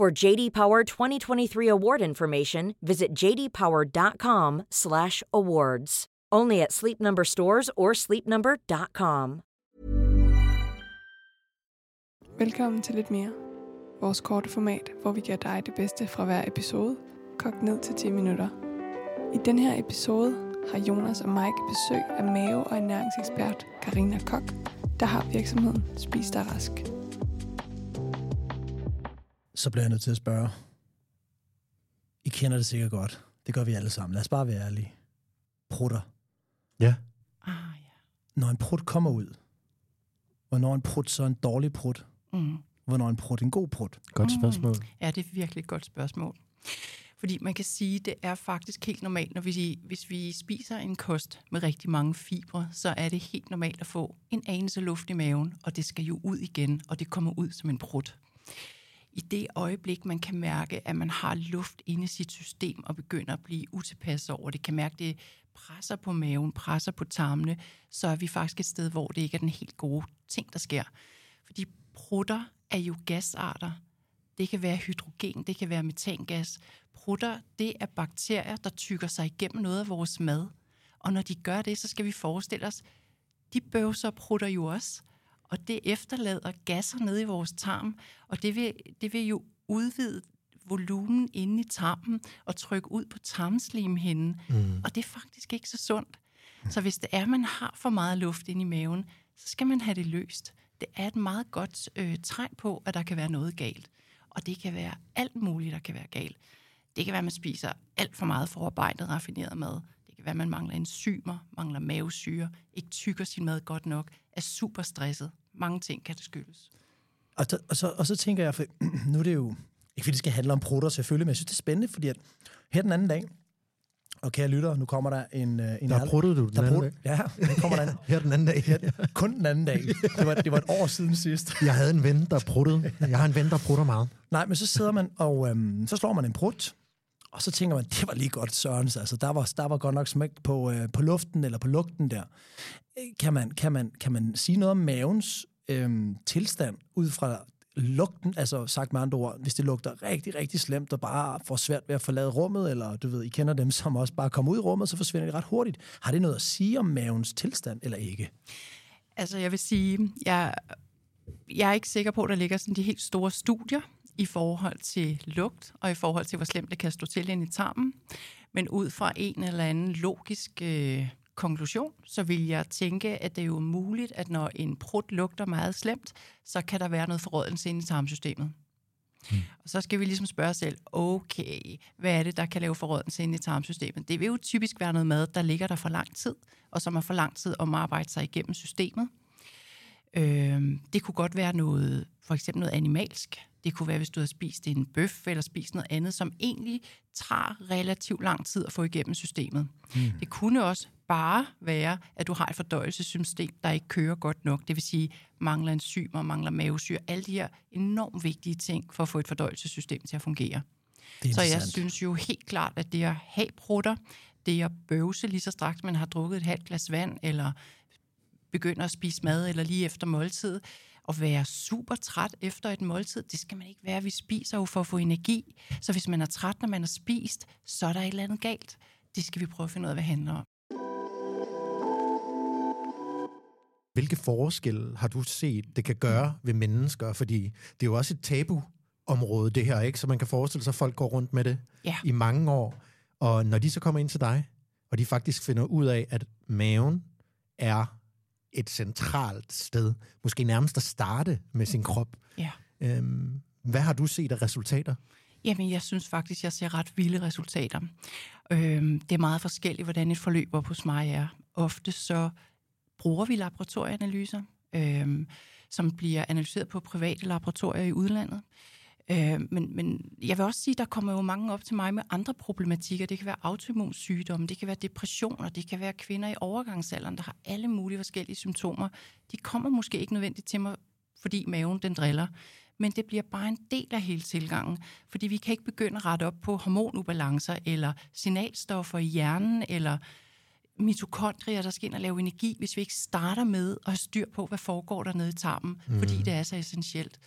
For JD Power 2023 award information, visit jdpower.com/awards. Only at Sleep Number stores or sleepnumber.com. Velkommen til lidt mere. Vores korte format, hvor vi giver dig det bedste fra hver episode, kogt ned til 10 minutter. I den her episode har Jonas og Mike besøg af mave- og ernæringsekspert Karina Kok, der har virksomheden Spis dig rask. Så bliver jeg nødt til at spørge. I kender det sikkert godt. Det gør vi alle sammen. Lad os bare være ærlige. Prutter. Ja. Ah, ja. Når en prut kommer ud, hvornår en prut så en dårlig prut? Mm. Hvornår en prut en god prut? Godt spørgsmål. Ja, det er virkelig et godt spørgsmål. Fordi man kan sige, det er faktisk helt normalt, når vi, hvis vi spiser en kost med rigtig mange fibre, så er det helt normalt at få en anelse luft i maven, og det skal jo ud igen, og det kommer ud som en prut. I det øjeblik, man kan mærke, at man har luft inde i sit system og begynder at blive utilpas over det, kan mærke, at det presser på maven, presser på tarmene, så er vi faktisk et sted, hvor det ikke er den helt gode ting, der sker. Fordi prutter er jo gasarter. Det kan være hydrogen, det kan være metangas. Prutter, det er bakterier, der tykker sig igennem noget af vores mad. Og når de gør det, så skal vi forestille os, de bøvser prutter jo også. Og det efterlader gasser nede i vores tarm, og det vil, det vil jo udvide volumen inde i tarmen og trykke ud på tarmslimhinden. Mm. Og det er faktisk ikke så sundt. Så hvis det er, at man har for meget luft inde i maven, så skal man have det løst. Det er et meget godt øh, tegn på, at der kan være noget galt. Og det kan være alt muligt, der kan være galt. Det kan være, at man spiser alt for meget forarbejdet, raffineret mad. Det kan være, at man mangler enzymer, mangler mavesyre, ikke tykker sin mad godt nok, er super stresset. Mange ting kan det skyldes. Og, så, og, så, og så tænker jeg, for nu er det jo, ikke fordi det skal handle om prutter selvfølgelig, men jeg synes, det er spændende, fordi at her den anden dag, og kære lytter, nu kommer der en... øh, en Der pruttede du den der anden prut, Ja, nu kommer der en, Her den anden dag. her, kun den anden dag. Det var, det var et år siden sidst. Jeg havde en ven, der pruttede. Jeg har en ven, der prutter meget. Nej, men så sidder man, og øhm, så slår man en prut, og så tænker man, det var lige godt Sørens, altså der var, der var godt nok smæk på, øh, på luften eller på lugten der. Øh, kan man, kan man, kan man sige noget om mavens øh, tilstand ud fra lugten, altså sagt med andre ord, hvis det lugter rigtig, rigtig slemt og bare får svært ved at forlade rummet, eller du ved, I kender dem, som også bare kommer ud i rummet, så forsvinder de ret hurtigt. Har det noget at sige om mavens tilstand, eller ikke? Altså, jeg vil sige, jeg, jeg er ikke sikker på, at der ligger sådan de helt store studier i forhold til lugt, og i forhold til, hvor slemt det kan stå til ind i tarmen. Men ud fra en eller anden logisk øh, konklusion, så vil jeg tænke, at det er jo muligt, at når en prut lugter meget slemt, så kan der være noget forrådelse inde i tarmsystemet. Hmm. Og så skal vi ligesom spørge os selv, okay, hvad er det, der kan lave forrådelse inde i tarmsystemet? Det vil jo typisk være noget mad, der ligger der for lang tid, og som har for lang tid om at arbejde sig igennem systemet. Øh, det kunne godt være noget, for eksempel noget animalsk. Det kunne være, hvis du har spist en bøf eller spist noget andet, som egentlig tager relativt lang tid at få igennem systemet. Mm. Det kunne også bare være, at du har et fordøjelsessystem, der ikke kører godt nok. Det vil sige, mangler enzymer, mangler mavesyre. Alle de her enormt vigtige ting for at få et fordøjelsessystem til at fungere. Er Så jeg synes jo helt klart, at det at have prutter, det at bøvse lige så straks man har drukket et halvt glas vand, eller begynder at spise mad, eller lige efter måltid, og være super træt efter et måltid, det skal man ikke være. Vi spiser jo for at få energi. Så hvis man er træt, når man har spist, så er der et eller andet galt. Det skal vi prøve at finde ud af, hvad det handler om. Hvilke forskelle har du set, det kan gøre ved mennesker? Fordi det er jo også et tabu område, det her, ikke? Så man kan forestille sig, at folk går rundt med det Ja. i mange år. Og når de så kommer ind til dig, og de faktisk finder ud af, at maven er et centralt sted, måske nærmest at starte med sin krop. Ja. Øhm, hvad har du set af resultater? Jamen, jeg synes faktisk, jeg ser ret vilde resultater. Øhm, det er meget forskelligt, hvordan et forløb op hos mig er. Ofte så bruger vi laboratorieanalyser, øhm, som bliver analyseret på private laboratorier i udlandet. Øh, men, men jeg vil også sige, der kommer jo mange op til mig med andre problematikker. Det kan være autoimmunsygdomme, det kan være depressioner, det kan være kvinder i overgangsalderen, der har alle mulige forskellige symptomer. De kommer måske ikke nødvendigt til mig, fordi maven den driller. Men det bliver bare en del af hele tilgangen, fordi vi kan ikke begynde at rette op på hormonubalancer eller signalstoffer i hjernen eller mitokondrier, der skal ind og lave energi, hvis vi ikke starter med at have styr på, hvad foregår der nede i tarmen, mm. fordi det er så essentielt.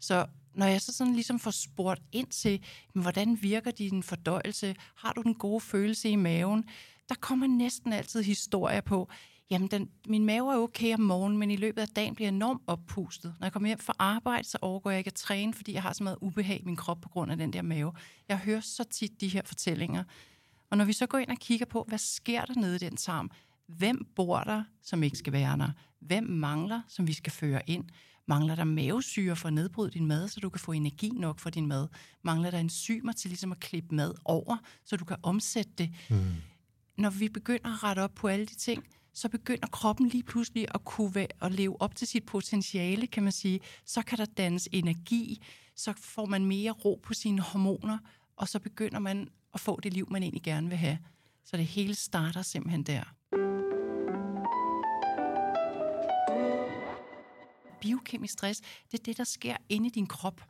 Så når jeg så sådan ligesom får spurgt ind til, men hvordan virker din fordøjelse? Har du den gode følelse i maven? Der kommer næsten altid historier på, jamen den, min mave er okay om morgenen, men i løbet af dagen bliver jeg enormt oppustet. Når jeg kommer hjem fra arbejde, så overgår jeg ikke at træne, fordi jeg har så meget ubehag i min krop på grund af den der mave. Jeg hører så tit de her fortællinger. Og når vi så går ind og kigger på, hvad sker der nede i den tarm? Hvem bor der, som ikke skal være der? Hvem mangler, som vi skal føre ind? Mangler der mavesyre for at nedbryde din mad, så du kan få energi nok for din mad? Mangler der enzymer til ligesom at klippe mad over, så du kan omsætte det? Mm. Når vi begynder at rette op på alle de ting, så begynder kroppen lige pludselig at kunne være, at leve op til sit potentiale, kan man sige. Så kan der dannes energi, så får man mere ro på sine hormoner, og så begynder man at få det liv, man egentlig gerne vil have. Så det hele starter simpelthen der. Biokemisk stress, det er det, der sker inde i din krop.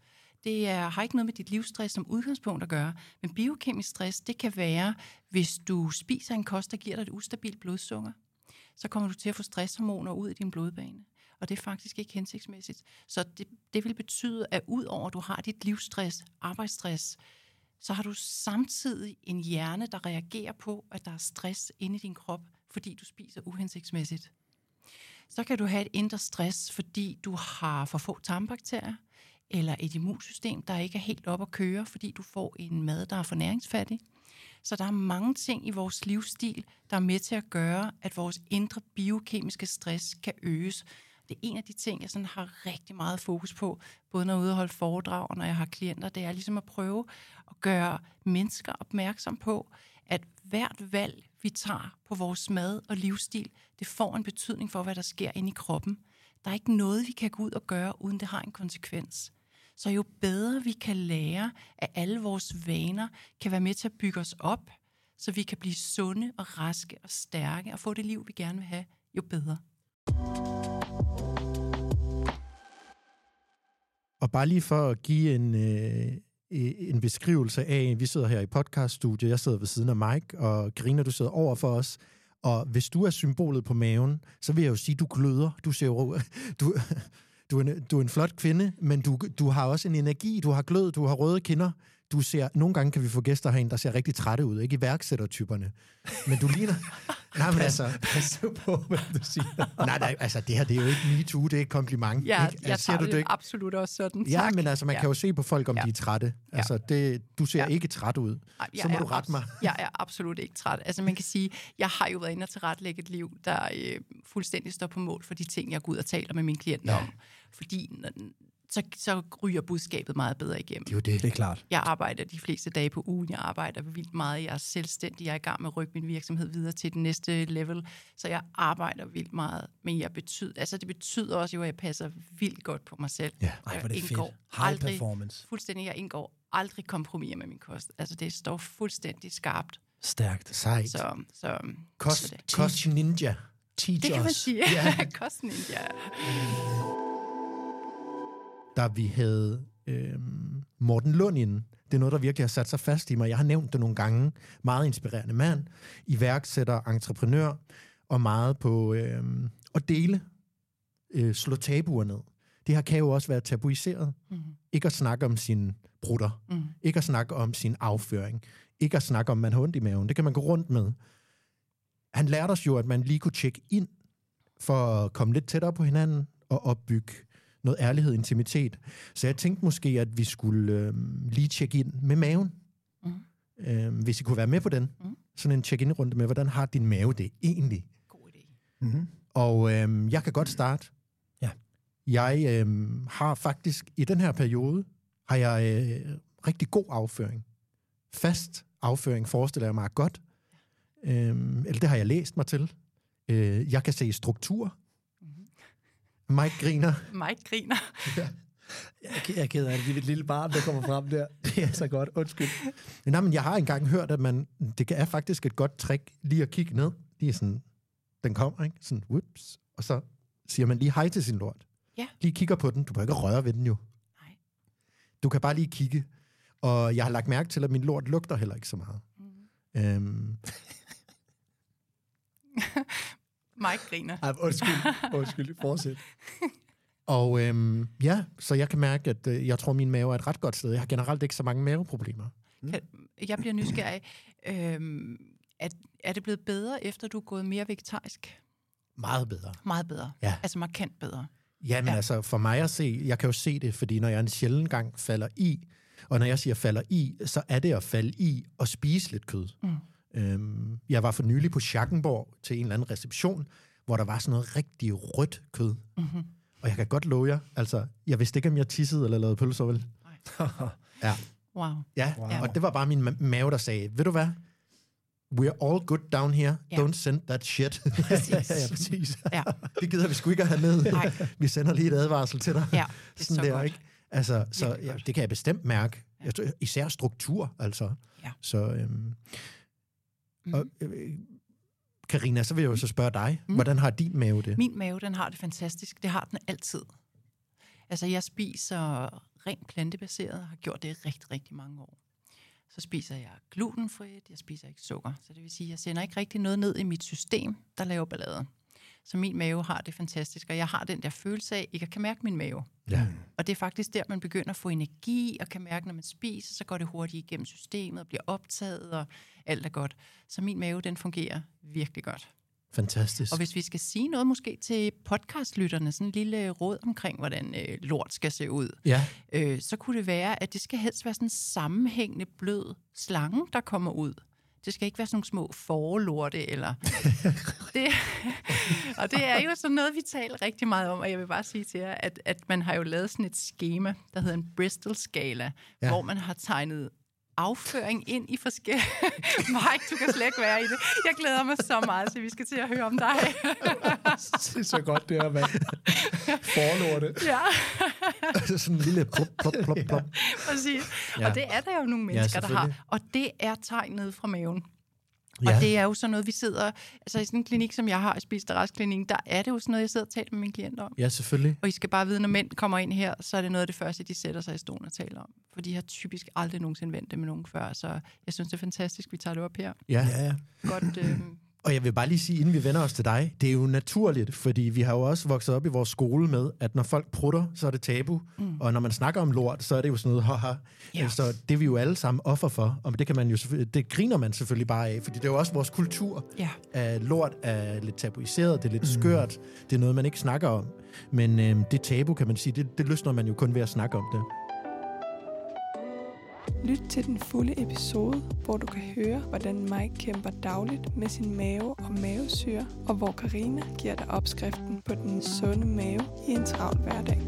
Det er, har ikke noget med dit livsstress som udgangspunkt at gøre, men biokemisk stress, det kan være, hvis du spiser en kost, der giver dig et ustabilt blodsukker, så kommer du til at få stresshormoner ud i din blodbane. Og det er faktisk ikke hensigtsmæssigt. Så det, det vil betyde, at udover at du har dit livsstress, arbejdsstress, så har du samtidig en hjerne, der reagerer på, at der er stress inde i din krop, fordi du spiser uhensigtsmæssigt. Så kan du have et indre stress, fordi du har for få tarmbakterier, eller et immunsystem, der ikke er helt op at køre, fordi du får en mad, der er for næringsfattig. Så der er mange ting i vores livsstil, der er med til at gøre, at vores indre biokemiske stress kan øges. Det er en af de ting, jeg sådan har rigtig meget fokus på, både når jeg er ude og holde foredrag, og når jeg har klienter, det er ligesom at prøve at gøre mennesker opmærksom på, at hvert valg, vi tager på vores mad og livsstil, det får en betydning for, hvad der sker inde i kroppen. Der er ikke noget, vi kan gå ud og gøre, uden det har en konsekvens. Så jo bedre vi kan lære, at alle vores vaner kan være med til at bygge os op, så vi kan blive sunde og raske og stærke og få det liv, vi gerne vil have, jo bedre. Og bare lige for at give en, øh, en beskrivelse af, vi sidder her i podcaststudiet, jeg sidder ved siden af Mike, og Griner, du sidder over for os. Og hvis du er symbolet på maven, så vil jeg jo sige, du gløder. Du ser jo, du, du, er en, du er en flot kvinde, men du, du har også en energi, du har glød, du har røde kinder. Du ser, nogle gange kan vi få gæster herinde, der ser rigtig trætte ud, ikke iværksættertyperne. Men du ligner... Nej, men altså... Pas på, hvad du siger. Nej, nej, altså det her, det er jo ikke MeToo, det er et kompliment. Ja, ikke? jeg Altså, tager du det, absolut også sådan. Ja, tak. men altså, man ja. kan jo se på folk, om Ja. de er trætte. Altså, det, du ser Ja. ikke træt ud. Ej, jeg Så må du rette mig. Jeg er absolut ikke træt. Altså man kan sige, jeg har jo været inde og tilrettelægge et liv, der øh, fuldstændig står på mål for de ting, jeg går ud og taler med mine klienter Ja. om. Fordi så, så ryger budskabet meget bedre igennem. Det er jo det. Det er klart. Jeg arbejder de fleste dage på ugen. Jeg arbejder vildt meget. Jeg er selvstændig. Jeg er i gang med at rykke min virksomhed videre til den næste level. Så jeg arbejder vildt meget. Men jeg betyder, altså det betyder også jo, at jeg passer vildt godt på mig selv. Ja. Ej, hvor er det fedt. indgår High aldrig- performance. Fuldstændig. Jeg indgår aldrig kompromiser med min kost. Altså det står fuldstændig skarpt. Stærkt. Sejt. Så, så, Kost, så det. kost ninja. Teach det kan man sige. Ja. Ja. Kosten, ja. Da vi havde øh, Morten Lund inde, det er noget, der virkelig har sat sig fast i mig. Jeg har nævnt det nogle gange. Meget inspirerende mand, iværksætter, entreprenør, og meget på øh, at dele, øh, slå tabuer ned. Det her kan jo også være tabuiseret. Mm. Ikke at snakke om sine brutter. Mm. Ikke at snakke om sin afføring. Ikke at snakke om, man har ondt i maven. Det kan man gå rundt med. Han lærte os jo, at man lige kunne tjekke ind for at komme lidt tættere på hinanden og opbygge noget ærlighed, intimitet. Så jeg tænkte måske, at vi skulle øh, lige tjekke ind med maven. Mm. Øh, hvis I kunne være med på den. Mm. Sådan en check-in-runde med, hvordan har din mave det egentlig? God idé. Mm-hmm. Og øh, jeg kan godt starte. Ja. Jeg øh, har faktisk i den her periode, har jeg øh, rigtig god afføring. Fast afføring forestiller jeg mig er godt. Øh, eller det har jeg læst mig til. Øh, jeg kan se struktur. Mike griner. Mike griner. Jeg er- jeg er ked af det. Det er et lille barn, der kommer frem der. Det er så godt. Undskyld. Nej, men jeg har engang hørt, at man, det er faktisk et godt trick lige at kigge ned. Lige sådan, den kommer, ikke? Sådan, whoops. Og så siger man lige hej til sin lort. Ja. Lige kigger på den. Du behøver ikke røre ved den jo. Nej. Du kan bare lige kigge. Og jeg har lagt mærke til, at min lort lugter heller ikke så meget. Mm. Øhm, Mike griner. Ej, undskyld. Undskyld. Fortsæt. og øhm, ja, så jeg kan mærke, at øh, jeg tror, min mave er et ret godt sted. Jeg har generelt ikke så mange maveproblemer. Kan, jeg bliver nysgerrig. Øhm, er, er det blevet bedre, efter du er gået mere vegetarisk? Meget bedre. Meget bedre. Ja. Altså markant bedre. Jamen ja. Ja. altså, for mig at se, jeg kan jo se det, fordi når jeg en sjælden gang falder i, og når jeg siger falder i, så er det at falde i og spise lidt kød. Mm. Øhm, jeg var for nylig på Schackenborg til en eller anden reception, hvor der var sådan noget rigtig rødt kød. Mm-hmm. Og jeg kan godt love jer, altså, jeg vidste ikke, om jeg tissede eller lavede pølser, vel? Ja. Wow. Ja, Wow. og det var bare min ma- mave, der sagde, ved du hvad? We're all good down here. Ja. Don't send that shit. Præcis. ja, ja, præcis. Ja, det gider vi sgu ikke at have ned. Nej. Vi sender lige et advarsel til dig. ja det er sådan så der, godt. ikke? Altså, så ja, det kan jeg bestemt mærke. Ja. Især struktur, altså. Ja. Så, øhm, Mhm. og, øh, Karina, så vil jeg jo så spørge dig, Mm. hvordan har din mave det? Min mave, den har det fantastisk. Det har den altid. Altså, jeg spiser rent plantebaseret og har gjort det i rigtig, rigtig mange år. Så spiser jeg glutenfrit, jeg spiser ikke sukker. Så det vil sige, jeg sender ikke rigtig noget ned i mit system, der laver ballade. Så min mave har det fantastisk, og jeg har den der følelse af, at jeg kan mærke min mave. Ja. Og det er faktisk der, man begynder at få energi, og kan mærke, når man spiser, så går det hurtigt igennem systemet og bliver optaget, og alt er godt. Så min mave, den fungerer virkelig godt. Fantastisk. Og hvis vi skal sige noget måske til podcastlytterne, sådan en lille råd omkring, hvordan øh, lort skal se ud, Ja, øh, så kunne det være, at det skal helst være sådan en sammenhængende blød slange, der kommer ud. Det skal ikke være sådan nogle små forlorte, eller... det, og det er jo sådan noget, vi taler rigtig meget om, og jeg vil bare sige til jer, at, at man har jo lavet sådan et schema, der hedder en Bristol-skala, Ja. hvor man har tegnet afføring ind i forskellige... Mike, du kan slet ikke være i det. Jeg glæder mig så meget, så vi skal til at høre om dig. Det er så godt, det her, mand. Forlorte. ja, sådan en lille plop, plop, plop, plop. præcis. Ja. Ja. Og det er der jo nogle mennesker, der har. Og det er tegn ned fra maven. Ja. Og det er jo sådan noget, vi sidder... Altså i sådan en klinik, som jeg har, Spis der klinik, der er det jo sådan noget, jeg sidder og taler med mine klienter om. Ja, selvfølgelig. Og I skal bare vide, når mænd kommer ind her, så er det noget af det første, de sætter sig i stolen og taler om. For de har typisk aldrig nogensinde vendt det med nogen før, så jeg synes, det er fantastisk, vi tager det op her. Ja. Ja, ja. Godt, øh, Og jeg vil bare lige sige, inden vi vender os til dig, det er jo naturligt, fordi vi har jo også vokset op i vores skole med, at når folk prutter, så er det tabu. Mm. Og når man snakker om lort, så er det jo sådan noget, haha. Ja. Så det er vi jo alle sammen offer for. Og det, kan man jo selvfølgelig- det griner man selvfølgelig bare af, fordi det er jo også vores kultur. ja. At lort er lidt tabuiseret, det er lidt skørt, det er noget, man ikke snakker om. Men øhm, det tabu, kan man sige, det, det løsner man jo kun ved at snakke om det. Lyt til den fulde episode, hvor du kan høre, hvordan Mike kæmper dagligt med sin mave og mavesyre, og hvor Karina giver dig opskriften på den sunde mave i en travl hverdag.